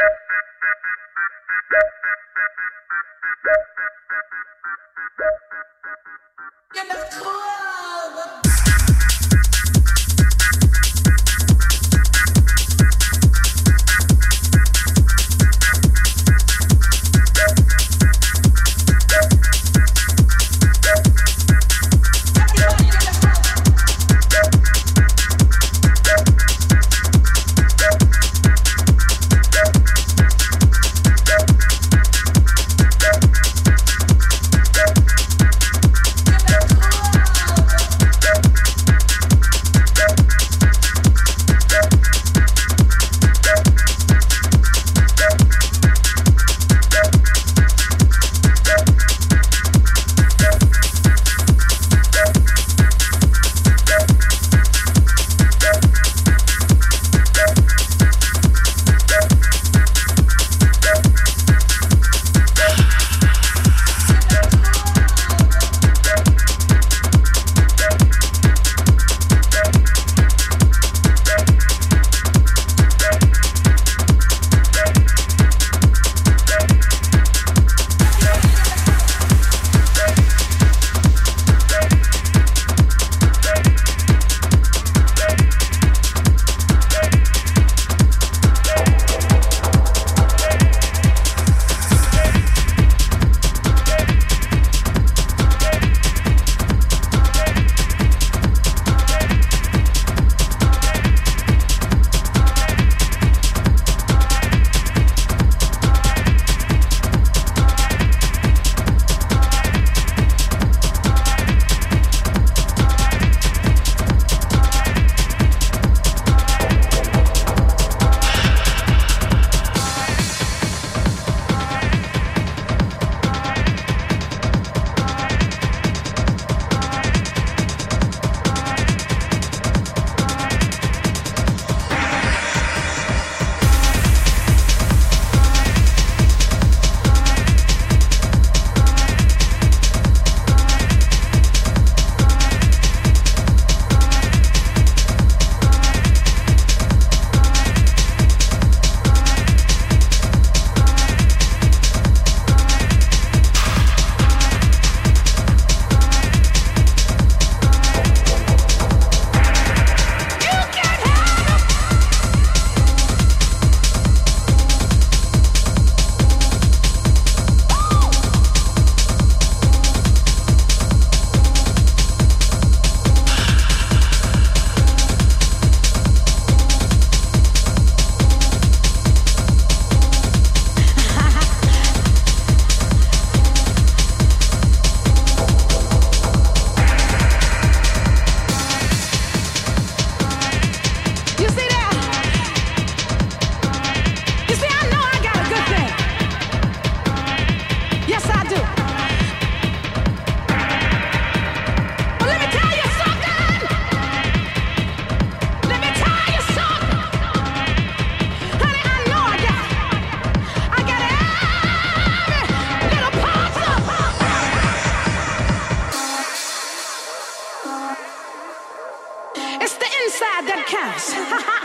Thank you. Honey,